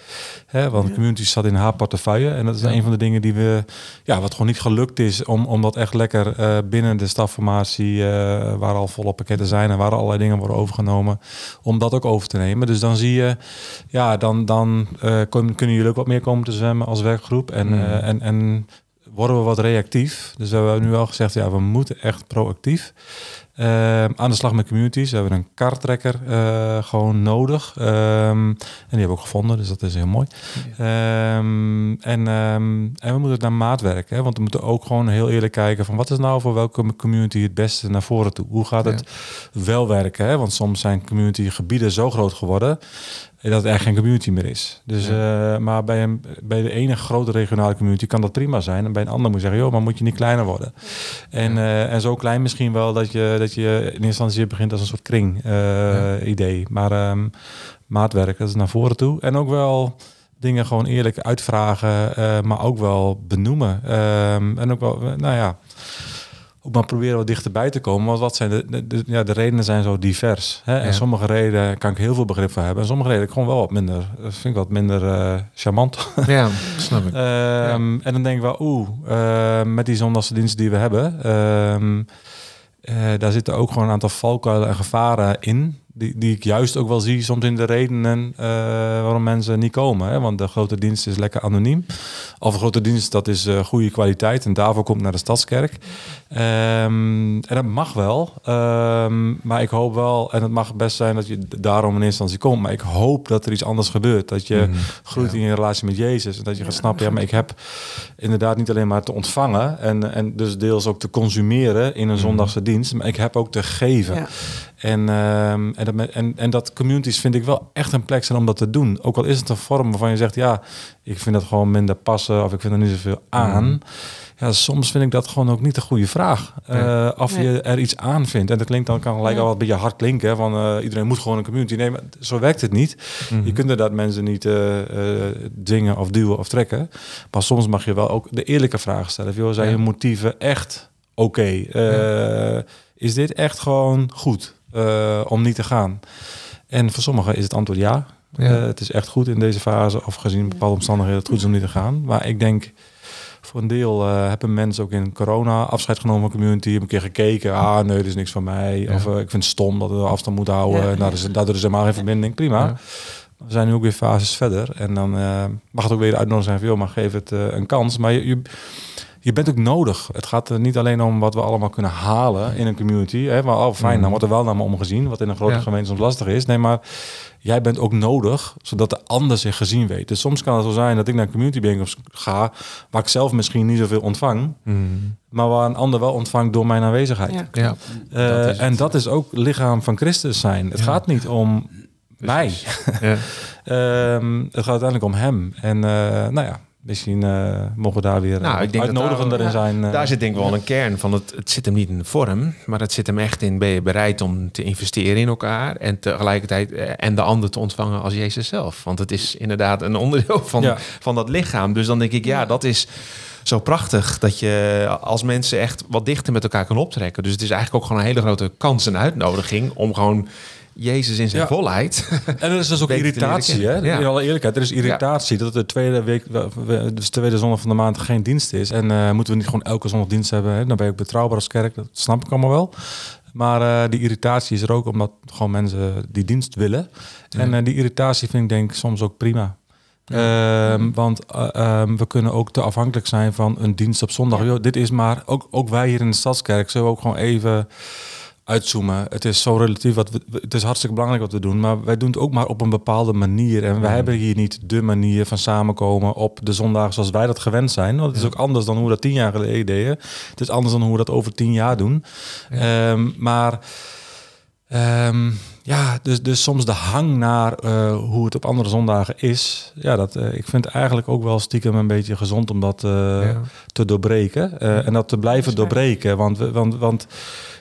Want communities zat in haar portefeuille. En dat is een van de dingen die we, ja, wat gewoon niet gelukt is om, om dat echt lekker eh, binnen de stafformatie, eh, waar al volle pakketten zijn en waar allerlei dingen worden overgenomen, om dat ook over te nemen. Dus dan zie je, ja, dan, dan eh, kun- kunnen jullie ook wat meer komen te zwemmen als werkgroep. En, Mm. en, en worden we wat reactief. Dus we hebben nu wel gezegd, ja, we moeten echt proactief. Eh, aan de slag met communities. We hebben een kartrekker eh, gewoon nodig. Ehm, en die hebben we ook gevonden, dus dat is heel mooi. Ehm, en, ehm, en we moeten naar maat werken. Hè? Want we moeten ook gewoon heel eerlijk kijken van wat is nou voor welke community het beste naar voren toe? Hoe gaat het wel werken? Hè? Want soms zijn community gebieden zo groot geworden dat het eigenlijk geen community meer is. Dus, eh, maar bij, een, bij de ene grote regionale community kan dat prima zijn. En bij een ander moet je zeggen, joh, maar moet je niet kleiner worden? En, eh, en zo klein misschien wel dat je, dat je in eerste instantie begint als een soort kring eh, idee. Maar ehm, maatwerk, dat is naar voren toe. En ook wel dingen gewoon eerlijk uitvragen, eh, maar ook wel benoemen. Ehm, en ook wel, eh, nou ja, ook maar proberen wat dichterbij te komen. Want wat zijn de, de, de- ja, de redenen zijn zo divers. Hè? Ja. En sommige redenen kan ik heel veel begrip voor hebben. En sommige redenen gewoon wel wat minder, dat vind ik wat minder eh, charmant. Ja, snap ik. Ehm, En dan denk ik wel, oeh, eh, met die zondagse diensten die we hebben, ehm, eh, daar zitten ook gewoon een aantal valkuilen en gevaren in. Die, die ik juist ook wel zie soms in de redenen eh, waarom mensen niet komen. Hè? Want de grote dienst is lekker anoniem. Of een grote dienst, dat is eh, goede kwaliteit. En daarvoor komt naar de Stadskerk. Ehm, en dat mag wel. Ehm, maar ik hoop wel, en het mag best zijn dat je daarom in eerste instantie komt. Maar ik hoop dat er iets anders gebeurt. Dat je groeit in je relatie met Jezus. En dat je gaat snappen, ja, maar ik heb inderdaad niet alleen maar te ontvangen. En, en dus deels ook te consumeren in een zondagse dienst. Maar ik heb ook te geven. Ja. En, ehm, en, dat, en, en dat communities vind ik wel echt een plek zijn om dat te doen. Ook al is het een vorm waarvan je zegt, ja, ik vind dat gewoon minder passen of ik vind er niet zoveel aan. Ja, soms vind ik dat gewoon ook niet de goede vraag. Eh, of Nee. je er iets aan vindt. En dat klinkt dan kan gelijk Ja. al wat beetje hard klinken. Van eh, iedereen moet gewoon een community nemen. Zo werkt het niet. Je kunt inderdaad mensen niet eh, eh, dwingen of duwen of trekken. Maar soms mag je wel ook de eerlijke vraag stellen. Van, joh, zijn Ja. je motieven echt oké? Eh, Is dit echt gewoon goed eh, om niet te gaan? En voor sommigen is het antwoord ja. Ja. Eh, het is echt goed in deze fase, of gezien bepaalde omstandigheden, het goed is om niet te gaan. Maar ik denk, voor een deel eh, hebben mensen ook in corona afscheid genomen van community. Hebben een keer gekeken, ah nee, dit is niks van mij. Ja. Of ik vind het stom dat we afstand moeten houden. Ja. Daar is, daardoor is helemaal geen verbinding. Prima. Ja. We zijn nu ook weer fases verder. En dan eh, mag het ook weer de uitnodiging zijn van, joh, maar geef het eh, een kans. Maar je, je, je bent ook nodig. Het gaat er niet alleen om wat we allemaal kunnen halen in een community. Hè, maar oh, fijn, dan wordt er wel naar me omgezien. Wat in een grote Ja. gemeente soms lastig is. Nee, maar jij bent ook nodig, zodat de ander zich gezien weet. Dus soms kan het zo zijn dat ik naar een community bijeenkomst ga, waar ik zelf misschien niet zoveel ontvang, Mm. maar waar een ander wel ontvangt door mijn aanwezigheid. Ja. Ja. Eh, Dat en dat is ook lichaam van Christus zijn. Het Ja. gaat niet om mij. Ja. Ehm, het gaat uiteindelijk om hem. En eh, nou ja, misschien eh, mogen we daar weer Nou, nou, ik denk dat uitnodigender daar- in zijn. eh. Daar zit denk ik wel een kern van. Het, het zit hem niet in de vorm, maar het zit hem echt in. Ben je bereid om te investeren in elkaar en tegelijkertijd eh, en de ander te ontvangen als Jezus zelf? Want het is inderdaad een onderdeel van, Ja. van dat lichaam. Dus dan denk ik, ja, dat is zo prachtig dat je als mensen echt wat dichter met elkaar kan optrekken. Dus het is eigenlijk ook gewoon een hele grote kans en uitnodiging om gewoon Jezus in zijn Ja. volheid. En er is dus ook irritatie, hè? Ja. In alle eerlijkheid, er is irritatie dat de tweede week, dus de tweede zondag van de maand geen dienst is. En eh, moeten we niet gewoon elke zondag dienst hebben? Hè? Dan ben je ook betrouwbaar als kerk, dat snap ik allemaal wel. Maar eh, die irritatie is er ook omdat gewoon mensen die dienst willen. En eh, die irritatie vind ik denk ik soms ook prima. Ehm, want eh, ehm, we kunnen ook te afhankelijk zijn van een dienst op zondag. Yo, dit is maar, ook, ook wij hier in de Stadskerk, zullen we ook gewoon even uitzoomen. Het is zo relatief wat we, het is hartstikke belangrijk wat we doen, maar wij doen het ook maar op een bepaalde manier. En we hebben hier niet de manier van samenkomen op de zondagen zoals wij dat gewend zijn. Want het is ook anders dan hoe we dat tien jaar geleden deden. Het is anders dan hoe we dat over tien jaar doen. Ehm, maar Ehm, ja, dus, dus soms de hang naar eh, hoe het op andere zondagen is. Ja, dat, eh, ik vind het eigenlijk ook wel stiekem een beetje gezond om dat eh, Ja. te doorbreken. eh, en dat te blijven Dat doorbreken. Want, want, want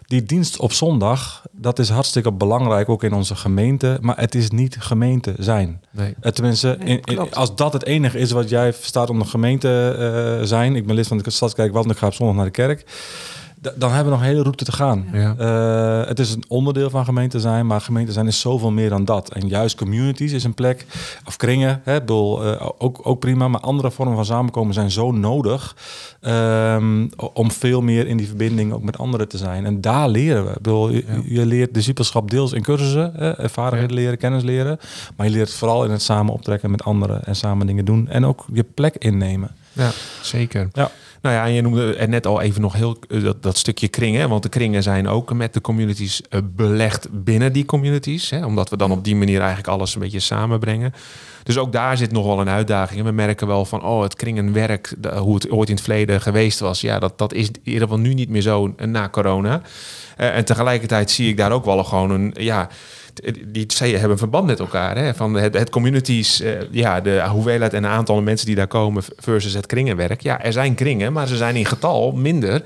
die dienst op zondag, dat is hartstikke belangrijk, ook in onze gemeente. Maar het is niet gemeente zijn. Nee. Tenminste, Nee, in- als dat het enige is wat jij verstaat onder gemeente eh, zijn. Ik ben lid van de Stadskerk, want ik ga op zondag naar de kerk. Dan hebben we nog een hele route te gaan. Ja. Eh, het is een onderdeel van gemeente zijn, maar gemeente zijn is zoveel meer dan dat. En juist communities is een plek, of kringen, hè, bedoel, eh, ook, ook prima, maar andere vormen van samenkomen zijn zo nodig ehm, om veel meer in die verbinding ook met anderen te zijn. En daar leren we. Ik bedoel, je, je leert discipelschap deels in cursussen, hè, vaardigheden leren, kennis leren, maar je leert het vooral in het samen optrekken met anderen en samen dingen doen en ook je plek innemen. Ja, zeker. Ja. Nou ja, en je noemde er net al even nog heel eh, dat, dat stukje kringen. Want de kringen zijn ook met de communities eh, belegd binnen die communities. Hè, omdat we dan op die manier eigenlijk alles een beetje samenbrengen. Dus ook daar zit nog wel een uitdaging. En we merken wel van, oh, het kringenwerk, hoe het ooit in het verleden geweest was. Ja, dat, dat is in ieder geval nu niet meer zo na corona. Eh, en tegelijkertijd zie ik daar ook wel gewoon een, ja, die twee hebben verband met elkaar. Hè? Van het, het communities, eh, ja, de hoeveelheid en aantal mensen die daar komen versus het kringenwerk. Ja, er zijn kringen, maar ze zijn in getal minder.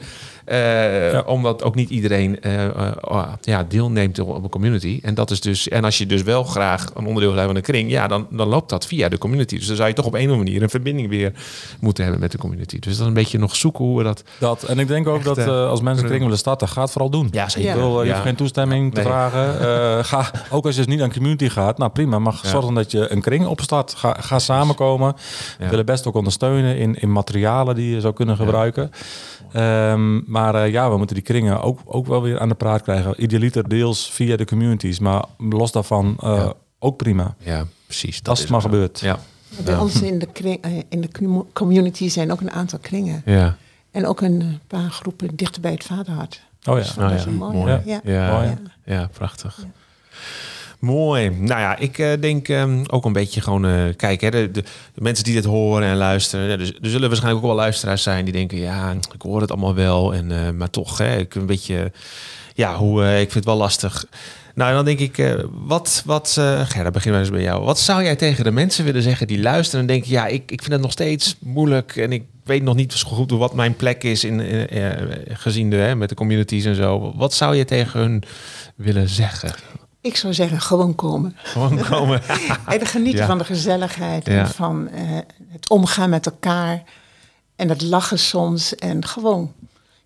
Eh, Omdat ook niet iedereen eh, eh, oh, ja, deelneemt op een community. En, dat is dus, en als je dus wel graag een onderdeel bent van een kring, ja, dan, dan loopt dat via de community. Dus dan zou je toch op een of andere manier een verbinding weer moeten hebben met de community. Dus dat is een beetje nog zoeken hoe we dat. Dat, en ik denk ook Echt, dat als mensen kring willen starten, ga het vooral doen. Ja, Ik bedoel, eh, je Ja. hoeft geen toestemming te vragen. Ga, ook als je dus niet aan community gaat, nou prima, maar zorg dan dat je een kring opstart. Ga, ga samenkomen. We willen best ook ondersteunen in, in materialen die je zou kunnen gebruiken. Ehm, maar eh, ja, we moeten die kringen ook, ook wel weer aan de praat krijgen. Idealiter deels via de communities, maar los daarvan eh, Ja. ook prima. Ja, precies. Als het maar ook. gebeurt. Ja. Bij Ja. ons in de, kring, eh, in de commu- community zijn ook een aantal kringen. Ja. En ook een paar groepen dichter bij het vaderhart. Oh ja. Dus dat ja, is mooi. mooi. Ja. Ja, Ja. ja, Mooi. Ja. prachtig. Mooi. Nou ja, ik eh, denk ehm, ook een beetje gewoon... eh kijk, hè, de, de, mensen die dit horen en luisteren... dus, er zullen waarschijnlijk ook wel luisteraars zijn die denken... ja, ik hoor het allemaal wel, en, eh, maar toch, hè, ik een beetje... Ja, hoe, ik vind het wel lastig. Nou, dan denk ik, wat, wat uh, Gerda, begin maar eens bij jou. Wat zou jij tegen de mensen willen zeggen die luisteren en denken... ja, ik, ik vind het nog steeds moeilijk en ik weet nog niet zo goed wat mijn plek is... In, gezien de, hè, met de communities en zo. Wat zou je tegen hun willen zeggen? Ik zou zeggen, gewoon komen. Gewoon komen. En genieten Ja. van de gezelligheid Ja. en van eh, het omgaan met elkaar. En het lachen soms. En gewoon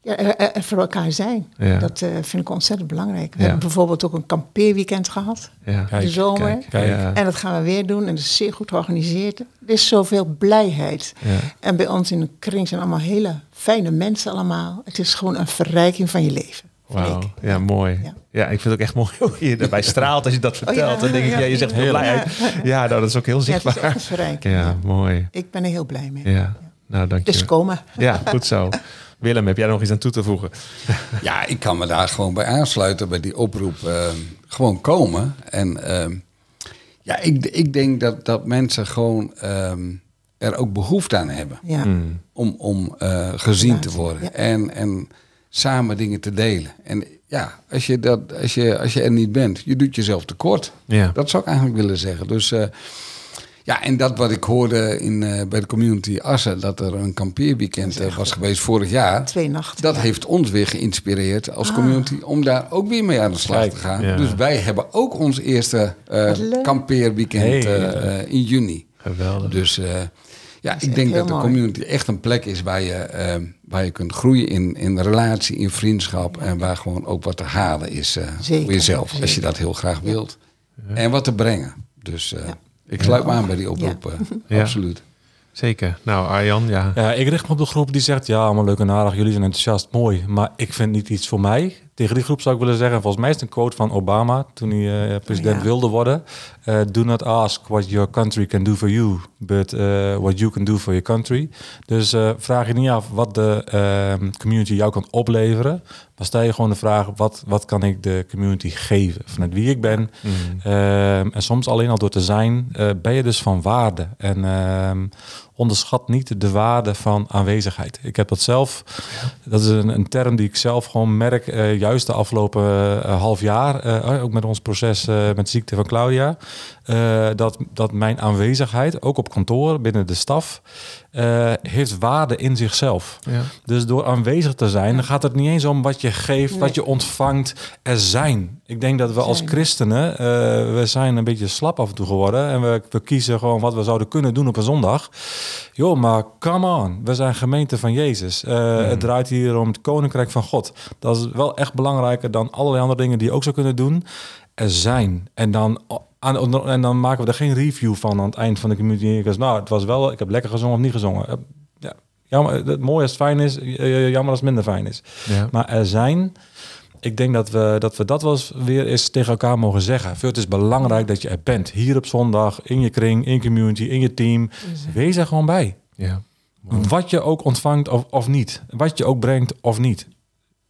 ja, er, voor elkaar zijn. Ja. Dat eh, vind ik ontzettend belangrijk. We Ja. hebben bijvoorbeeld ook een kampeerweekend gehad. Ja. de Kijk, zomer. kijk, kijk. Ja. En dat gaan we weer doen. En dat is zeer goed georganiseerd. Er is zoveel blijheid. Ja. En bij ons in de kring zijn allemaal hele fijne mensen allemaal. Het is gewoon een verrijking van je leven. Wauw, ja, mooi. Ja. Ja. ik vind het ook echt mooi hoe je erbij straalt als je dat vertelt. ja, dan denk ik, ja, je zegt heerlijk. blijheid. Ja, nou, dat is ook heel Ja, het is zichtbaar. Ja, mooi. Ik ben er heel blij mee. Ja, nou, dank je. Dus komen. Ja, goed zo. Willem, heb jij er nog iets aan toe te voegen? Ja, ik kan me daar gewoon bij aansluiten, bij die oproep. eh, gewoon komen. En ehm, ja, ik, ik denk dat, dat mensen gewoon ehm, er ook behoefte aan hebben. Ja. Hmm. Om, om eh, gezien te worden. Ja. En, en samen dingen te delen. En ja, als je, dat, als, je, als je er niet bent, je doet jezelf tekort. Ja. Dat zou ik eigenlijk willen zeggen. Dus eh, ja, en dat wat ik hoorde in, eh, bij de community Assen, dat er een kampeerweekend eh, was geweest vorig jaar. Twee nachten. Dat ja. heeft ons weer geïnspireerd als community om daar ook weer mee aan de slag Kijk, te gaan. ja. Dus wij hebben ook ons eerste eh, kampeerweekend Hey, in juni. Geweldig. Dus eh, ja, ik denk dat de mooi. community echt een plek is waar je, eh, waar je kunt groeien in, in relatie, in vriendschap. En waar gewoon ook wat te halen is eh, Zeker, voor jezelf, als je dat heel graag wilt. En wat te brengen. Dus eh, Ja. ik sluit me aan bij die oproep. Absoluut. Zeker. Nou, Arjan, ja. Ja, ik richt me op de groep die zegt, ja, allemaal leuk en aardig, jullie zijn enthousiast, mooi, maar ik vind niet iets voor mij. Tegen die groep zou ik willen zeggen, volgens mij is het een quote van Obama toen hij eh, president Ja. wilde worden. Eh, do not ask what your country can do for you, but eh, what you can do for your country. Dus vraag je niet af wat de ehm, community jou kan opleveren, Maar stel je gewoon de vraag, wat, wat kan ik de community geven? Vanuit wie ik ben. Ehm, en soms alleen al door te zijn, eh, ben je dus van waarde. En ehm, onderschat niet de waarde van aanwezigheid. Ik heb dat zelf, dat is een, een term die ik zelf gewoon merk, eh, juist de afgelopen eh, half jaar, ook met ons proces met de ziekte van Claudia, dat, dat mijn aanwezigheid, ook op kantoor, binnen de staf, heeft waarde in zichzelf. Ja. Dus door aanwezig te zijn, dan gaat het niet eens om wat je geeft, Nee. wat je ontvangt. Er zijn. Ik denk dat we als christenen, eh, we zijn een beetje slap af en toe geworden. En we, we kiezen gewoon wat we zouden kunnen doen op een zondag. Joh, maar come on. We zijn gemeente van Jezus. Eh, Het draait hier om het koninkrijk van God. Dat is wel echt belangrijker dan allerlei andere dingen die je ook zou kunnen doen. Er zijn. En dan... Aan, en dan maken we er geen review van aan het eind van de community. Nou, het was wel, ik heb lekker gezongen of niet gezongen. Eh, Ja, jammer, het mooie als het fijn is, eh, jammer als het minder fijn is. Ja. Maar er zijn, ik denk dat we dat, we dat wel eens weer eens tegen elkaar mogen zeggen. Veel, het is belangrijk dat je er bent. Hier op zondag, in je kring, in je community, in je team. Wees er gewoon bij. Ja. Wat je ook ontvangt of, of niet. Wat je ook brengt of niet.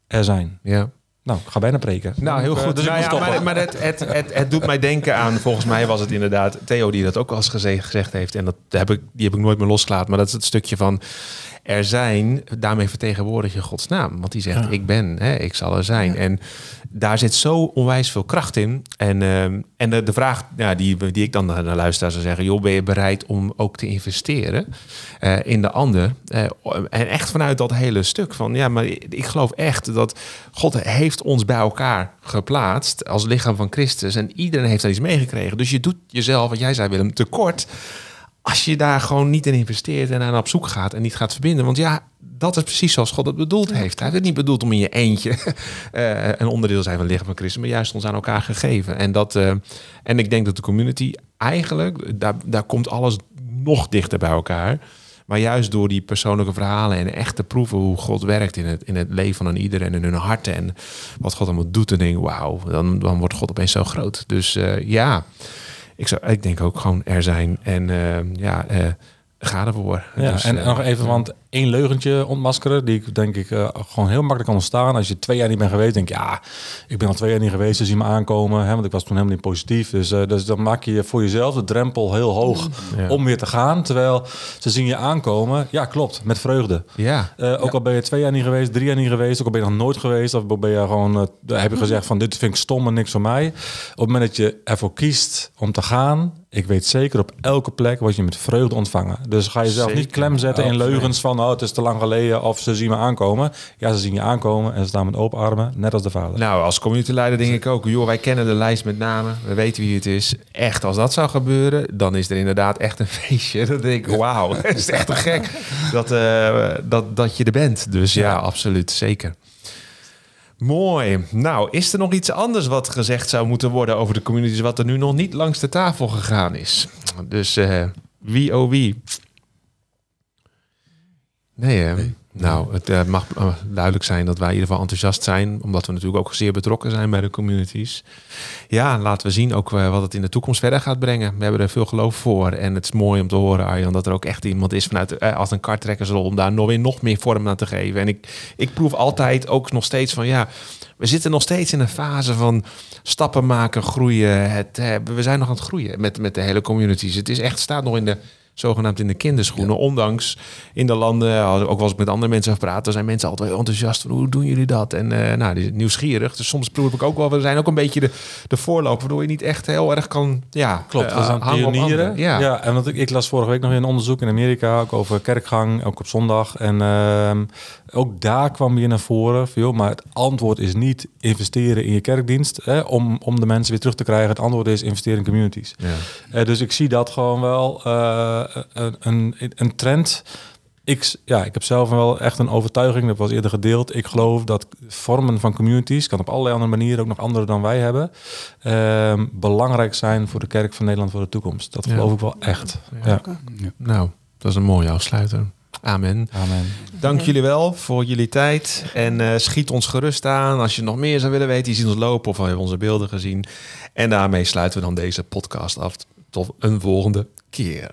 Er zijn. ja. Nou, ik ga bijna preken. Nou, heel Eh, goed. Dus nou, ja, maar maar het, het, het, het doet mij denken aan, volgens mij was het inderdaad Theo die dat ook al eens geze- gezegd heeft. En dat heb ik, die heb ik nooit meer losgelaten. Maar dat is het stukje van er zijn, daarmee vertegenwoordig je Gods naam. Want die zegt, Ja. ik ben, hè, ik zal er zijn. En daar zit zo onwijs veel kracht in. En, ehm, en de, de vraag ja, die, die ik dan naar luisteraar zou zeggen... joh, ben je bereid om ook te investeren eh, in de ander? Eh, en echt vanuit dat hele stuk van... ja, maar ik geloof echt dat God heeft ons bij elkaar geplaatst... als lichaam van Christus. En iedereen heeft daar iets meegekregen. Dus je doet jezelf, wat jij zei Willem, tekort... als je daar gewoon niet in investeert en aan op zoek gaat... en niet gaat verbinden. Want ja, dat is precies zoals God het bedoeld heeft. Hij heeft het niet bedoeld om in je eentje eh, een onderdeel zijn van het lichaam van Christus, maar juist ons aan elkaar gegeven. En, dat, eh, en ik denk dat de community eigenlijk, daar, daar komt alles nog dichter bij elkaar. Maar juist door die persoonlijke verhalen en echt te proeven hoe God werkt in het, in het leven van een ieder en in hun harten en wat God allemaal doet, en denk wauw, dan, dan wordt God opeens zo groot. Dus eh, ja, ik, zou, ik denk ook gewoon er zijn. En eh, ja, eh, ga ervoor. Ja, Dus, en eh, nog even, want één leugentje ontmaskeren, die ik denk ik eh, gewoon heel makkelijk kan ontstaan. Als je twee jaar niet bent geweest, denk je, ja, ik ben al twee jaar niet geweest, ze zien me aankomen. Hè, want ik was toen helemaal niet positief. Dus, eh, dus dan maak je voor jezelf de drempel heel hoog Ja. om weer te gaan. Terwijl ze zien je aankomen, ja klopt, met vreugde. ja, ook al ben je twee jaar niet geweest, drie jaar niet geweest, ook al ben je nog nooit geweest, of ben je gewoon, heb je gezegd van dit vind ik stom en niks voor mij. Op het moment dat je ervoor kiest om te gaan, ik weet zeker op elke plek word je met vreugde ontvangen. Dus ga jezelf Zeker. niet klem zetten in leugens van oh, het is te lang geleden of ze zien me aankomen. Ja, ze zien je aankomen en ze staan met open armen, net als de vader. Nou, als communityleider denk ik ook, joh, wij kennen de lijst met namen, we weten wie het is. Echt, als dat zou gebeuren, dan is er inderdaad echt een feestje. Dan denk ik, wauw, het is echt te gek dat, eh, dat, dat je er bent. Dus ja, absoluut, zeker. Mooi. Nou, is er nog iets anders wat gezegd zou moeten worden over de communities, wat er nu nog niet langs de tafel gegaan is? Dus eh, wie oh wie? Nee, hè? Nou, het eh, mag eh, duidelijk zijn dat wij in ieder geval enthousiast zijn, omdat we natuurlijk ook zeer betrokken zijn bij de communities. Ja, laten we zien ook eh, wat het in de toekomst verder gaat brengen. We hebben er veel geloof voor en het is mooi om te horen, Arjan, dat er ook echt iemand is vanuit als een karttrekkersrol om daar nog weer nog meer vorm aan te geven. En ik, ik proef altijd ook nog steeds van ja, we zitten nog steeds in een fase van stappen maken, groeien. Het, we zijn nog aan het groeien met, met de hele communities. Het is echt staat nog in de zogenaamd in de kinderschoenen. Ondanks in de landen, ook wel eens met andere mensen over praten, zijn mensen altijd heel enthousiast van hoe doen jullie dat? En eh, nou, die nieuwsgierig. Dus soms proef ik ook wel, we zijn ook een beetje de, de voorloper, waardoor je niet echt heel erg kan, ja, Klopt, eh, we zijn hangen op pionieren. Ja. Ja. en want ik, ik las vorige week nog een onderzoek in Amerika, ook over kerkgang, ook op zondag. En ehm, ook daar kwam weer naar voren, van, joh, maar het antwoord is niet investeren in je kerkdienst hè, om, om de mensen weer terug te krijgen. Het antwoord is investeren in communities. Ja. Eh, dus ik zie dat gewoon wel eh, een, een, een trend. Ik, ja, ik heb zelf wel echt een overtuiging, dat was eerder gedeeld. Ik geloof dat vormen van communities, kan op allerlei andere manieren, ook nog andere dan wij hebben, ehm, belangrijk zijn voor de kerk van Nederland voor de toekomst. Dat Ja. geloof ik wel echt. Ja. Nou, dat is een mooie afsluiter. Amen. Amen. Dank jullie wel voor jullie tijd. En eh, schiet ons gerust aan. Als je nog meer zou willen weten, je ziet ons lopen of hebben onze beelden gezien. En daarmee sluiten we dan deze podcast af. Tot een volgende keer.